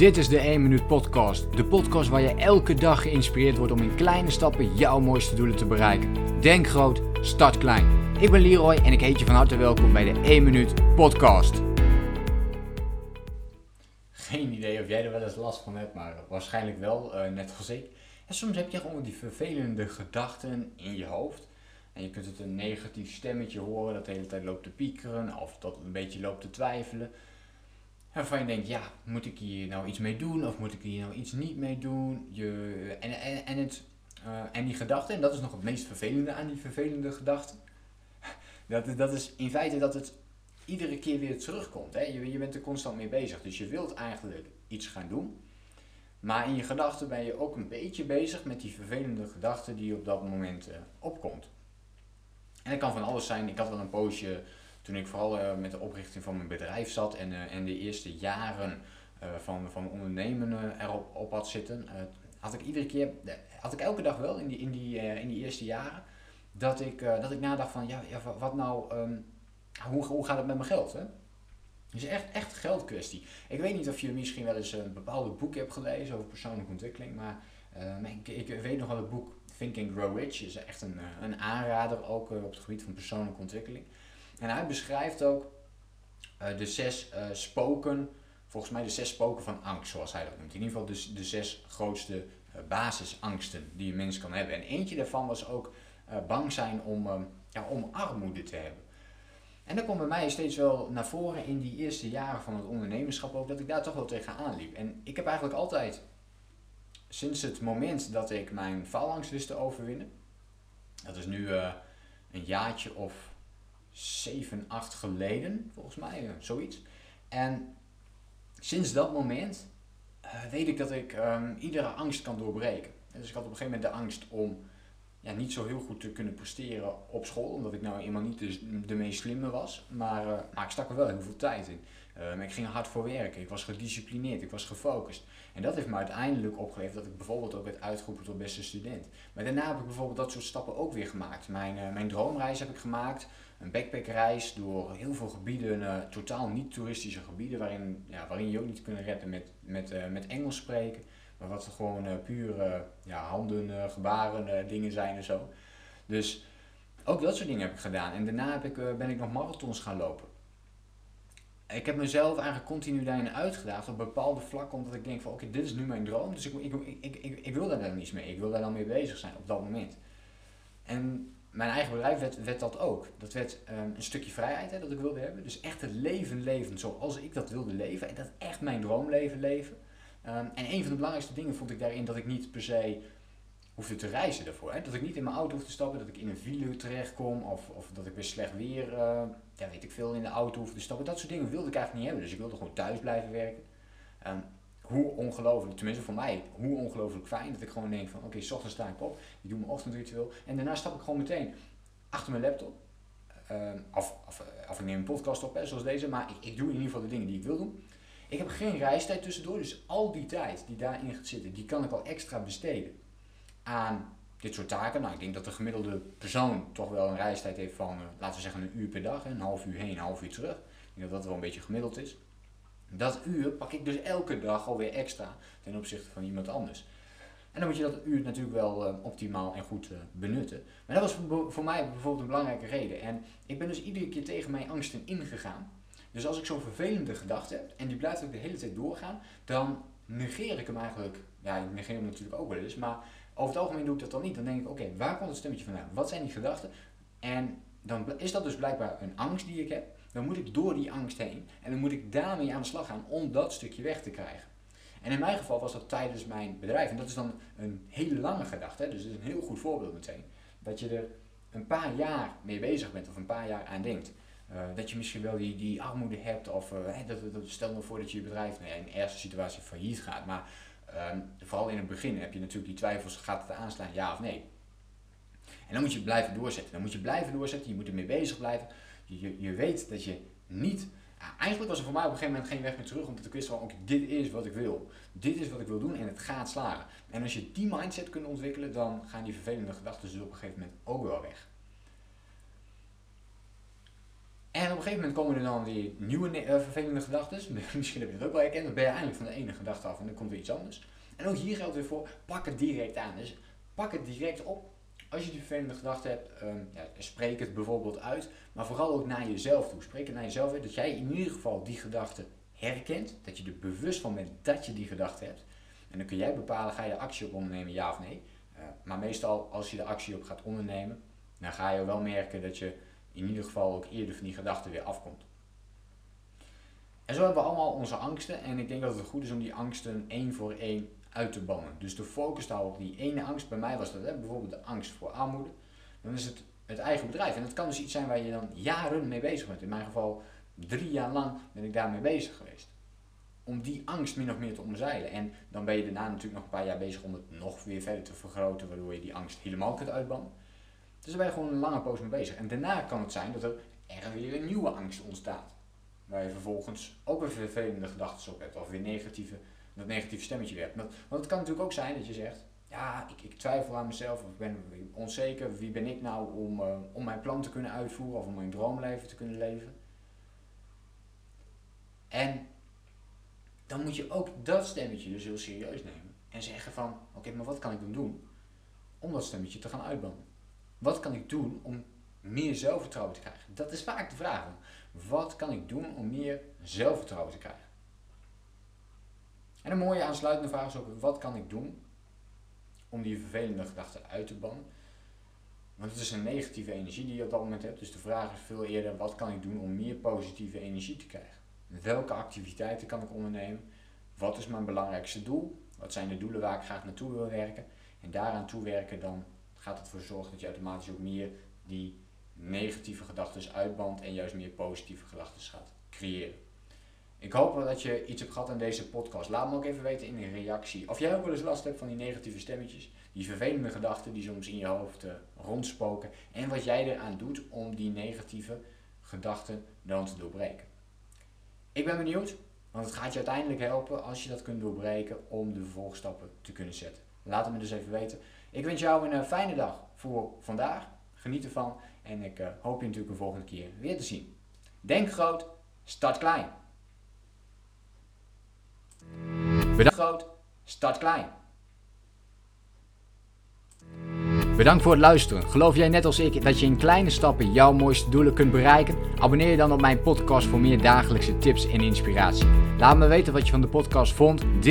Dit is de 1 Minuut Podcast. De podcast waar je elke dag geïnspireerd wordt om in kleine stappen jouw mooiste doelen te bereiken. Denk groot, start klein. Ik ben Leroy en ik heet je van harte welkom bij de 1 Minuut Podcast. Geen idee of jij er wel eens last van hebt, maar waarschijnlijk wel, uh, net als ik. En soms heb je gewoon die vervelende gedachten in je hoofd. En je kunt het een negatief stemmetje horen dat de hele tijd loopt te piekeren of dat een beetje loopt te twijfelen. Waarvan je denkt, ja, moet ik hier nou iets mee doen of moet ik hier nou iets niet mee doen? Je, en, en, en, het, uh, en die gedachte, en dat is nog het meest vervelende aan die vervelende gedachten. Dat, dat is in feite dat het iedere keer weer terugkomt. Hè? Je, je bent er constant mee bezig. Dus je wilt eigenlijk iets gaan doen. Maar in je gedachten ben je ook een beetje bezig met die vervelende gedachte die op dat moment uh, opkomt. En dat kan van alles zijn. Ik had wel een poosje toen ik vooral uh, met de oprichting van mijn bedrijf zat en, uh, en de eerste jaren uh, van, van ondernemen erop op had zitten, had ik iedere keer, had ik elke dag wel in die, in die, in die eerste jaren, dat ik, dat ik nadacht van, ja, ja wat nou, um, hoe, hoe gaat het met mijn geld? Hè? Is echt, echt geldkwestie. Ik weet niet of je misschien wel eens een bepaalde boek hebt gelezen over persoonlijke ontwikkeling, maar ik, ik, weet nog wel het boek Thinking Grow Rich is echt een, een aanrader, ook op het gebied van persoonlijke ontwikkeling. En hij beschrijft ook uh, de zes uh, spoken, volgens mij de zes spoken van angst, zoals hij dat noemt. In ieder geval dus de zes grootste uh, basisangsten die een mens kan hebben. En eentje daarvan was ook bang zijn om, ja, om armoede te hebben. En dat komt bij mij steeds wel naar voren in die eerste jaren van het ondernemerschap ook, dat ik daar toch wel tegenaan liep. En ik heb eigenlijk altijd, sinds het moment dat ik mijn faalangst wist te overwinnen, dat is nu een jaartje of 7, 8 geleden, volgens mij, uh, zoiets. En sinds dat moment uh, weet ik dat ik um, iedere angst kan doorbreken. Dus ik had op een gegeven moment de angst om ja, niet zo heel goed te kunnen presteren op school, omdat ik nou eenmaal niet de, meest slimme was. Maar, uh, maar ik stak er wel heel veel tijd in. Um, ik ging hard voor werken, ik was gedisciplineerd, ik was gefocust. En dat heeft me uiteindelijk opgeleverd dat ik bijvoorbeeld ook werd uitgeroepen tot beste student. Maar daarna heb ik bijvoorbeeld dat soort stappen ook weer gemaakt. Mijn, uh, mijn droomreis heb ik gemaakt een backpackreis door heel veel gebieden, uh, totaal niet toeristische gebieden, waarin, ja, waarin je ook niet kunt redden met, met, met Engels spreken. Maar wat gewoon uh, puur ja, handen, gebaren, dingen zijn en zo. Dus ook dat soort dingen heb ik gedaan. En daarna heb ik, ben ik nog marathons gaan lopen. Ik heb mezelf eigenlijk continu daarin uitgedaagd op bepaalde vlakken, omdat ik denk van oké, dit is nu mijn droom, dus ik, ik, ik, ik, wil daar dan niets mee. Ik wil daar dan mee bezig zijn op dat moment. En mijn eigen bedrijf werd, werd dat ook. Dat werd um, een stukje vrijheid hè, dat ik wilde hebben. Dus echt het leven leven zoals ik dat wilde leven. En dat echt mijn droomleven leven. Um, en een van de belangrijkste dingen vond ik daarin dat ik niet per se hoefde te reizen daarvoor. Hè. Dat ik niet in mijn auto hoefde te stappen, dat ik in een file terechtkom. Of, of dat ik weer slecht weer, uh, ja weet ik veel, in de auto hoefde te stappen. Dat soort dingen wilde ik eigenlijk niet hebben. Dus ik wilde gewoon thuis blijven werken. Um, hoe ongelooflijk, tenminste voor mij, hoe ongelooflijk fijn dat ik gewoon denk van oké, ochtends sta ik op, ik doe mijn ochtendritueel en daarna stap ik gewoon meteen achter mijn laptop. Of, of, of, ik neem een podcast op, hè, zoals deze, maar ik, ik doe in ieder geval de dingen die ik wil doen. Ik heb geen reistijd tussendoor, dus al die tijd die daarin gaat zitten, die kan ik al extra besteden aan dit soort taken. Nou, ik denk dat de gemiddelde persoon toch wel een reistijd heeft van, uh, laten we zeggen, een uur per dag, hè, een half uur heen, een half uur terug. Ik denk dat dat wel een beetje gemiddeld is. Dat uur pak ik dus elke dag alweer extra ten opzichte van iemand anders. En dan moet je dat uur natuurlijk wel uh, optimaal en goed uh, benutten. Maar dat was voor mij bijvoorbeeld een belangrijke reden. En ik ben dus iedere keer tegen mijn angsten ingegaan. Dus als ik zo'n vervelende gedachte heb en die blijft ook de hele tijd doorgaan, dan negeer ik hem eigenlijk. Ja, ik negeer hem natuurlijk ook wel eens, maar over het algemeen doe ik dat dan niet. Dan denk ik, oké, waar komt het stemmetje vandaan? Wat zijn die gedachten? En dan is dat dus blijkbaar een angst die ik heb dan moet ik door die angst heen en dan moet ik daarmee aan de slag gaan om dat stukje weg te krijgen. En in mijn geval was dat tijdens mijn bedrijf. En dat is dan een hele lange gedachte, dus dat is een heel goed voorbeeld meteen. Dat je er een paar jaar mee bezig bent of een paar jaar aan denkt. Uh, dat je misschien wel die, die armoede hebt of uh, dat, dat, stel nou voor dat je je bedrijf nou in de eerste situatie failliet gaat. Maar uh, vooral in het begin heb je natuurlijk die twijfels, gaat het aanslaan, ja of nee. En dan moet je blijven doorzetten. Dan moet je blijven doorzetten, je moet ermee bezig blijven. Je, je weet dat je niet. Eigenlijk was er voor mij op een gegeven moment geen weg meer terug, omdat ik wist van oké, dit is wat ik wil. Dit is wat ik wil doen en het gaat slagen. En als je die mindset kunt ontwikkelen, dan gaan die vervelende gedachten dus op een gegeven moment ook wel weg. En op een gegeven moment komen er dan weer nieuwe uh, vervelende gedachten. Misschien heb je het ook wel herkend. Dan ben je eindelijk van de ene gedachte af en dan komt weer iets anders. En ook hier geldt weer voor, pak het direct aan. Dus pak het direct op. Als je die vervelende gedachte hebt, um, ja, spreek het bijvoorbeeld uit. Maar vooral ook naar jezelf toe. Spreek het naar jezelf uit. Dat jij in ieder geval die gedachte herkent. Dat je er bewust van bent dat je die gedachte hebt. En dan kun jij bepalen, ga je actie op ondernemen, ja of nee. Uh, maar meestal als je de actie op gaat ondernemen, dan ga je wel merken dat je in ieder geval ook eerder van die gedachten weer afkomt. En zo hebben we allemaal onze angsten en ik denk dat het goed is om die angsten één voor één uit te bannen. Dus de focus houden op die ene angst. Bij mij was dat hè, bijvoorbeeld de angst voor armoede. Dan is het het eigen bedrijf. En dat kan dus iets zijn waar je dan jaren mee bezig bent. In mijn geval drie jaar lang ben ik daarmee bezig geweest. Om die angst min of meer te omzeilen. En dan ben je daarna natuurlijk nog een paar jaar bezig om het nog weer verder te vergroten, waardoor je die angst helemaal kunt uitbannen. Dus daar ben je gewoon een lange poos mee bezig. En daarna kan het zijn dat er er weer een nieuwe angst ontstaat. Waar je vervolgens ook weer vervelende gedachten op hebt. Of weer negatieve, dat negatieve stemmetje werkt. Want, want het kan natuurlijk ook zijn dat je zegt, ja, ik, ik twijfel aan mezelf. Of ik ben onzeker. Wie ben ik nou om, uh, om mijn plan te kunnen uitvoeren. Of om mijn droomleven te kunnen leven. En dan moet je ook dat stemmetje dus heel serieus nemen. En zeggen van, oké, maar wat kan ik dan doen om dat stemmetje te gaan uitbannen? Wat kan ik doen om meer zelfvertrouwen te krijgen? Dat is vaak de vraag. Wat kan ik doen om meer zelfvertrouwen te krijgen? En een mooie aansluitende vraag is ook, wat kan ik doen om die vervelende gedachten uit te bannen? Want het is een negatieve energie die je op dat moment hebt. Dus de vraag is veel eerder, wat kan ik doen om meer positieve energie te krijgen? Welke activiteiten kan ik ondernemen? Wat is mijn belangrijkste doel? Wat zijn de doelen waar ik graag naartoe wil werken? En daaraan toewerken, dan gaat het ervoor zorgen dat je automatisch ook meer die negatieve gedachten uitbandt en juist meer positieve gedachten gaat creëren. Ik hoop dat je iets hebt gehad aan deze podcast. Laat me ook even weten in een reactie of jij ook wel eens last hebt van die negatieve stemmetjes, die vervelende gedachten die soms in je hoofd uh, rondspoken en wat jij eraan doet om die negatieve gedachten dan te doorbreken. Ik ben benieuwd, want het gaat je uiteindelijk helpen als je dat kunt doorbreken om de vervolgstappen te kunnen zetten. Laat het me dus even weten. Ik wens jou een uh, fijne dag voor vandaag. Geniet ervan en ik uh, hoop je natuurlijk een volgende keer weer te zien. Denk groot, start klein. Bedankt groot, start klein. Bedankt voor het luisteren. Geloof jij net als ik dat je in kleine stappen jouw mooiste doelen kunt bereiken? Abonneer je dan op mijn podcast voor meer dagelijkse tips en inspiratie. Laat me weten wat je van de podcast vond. Deel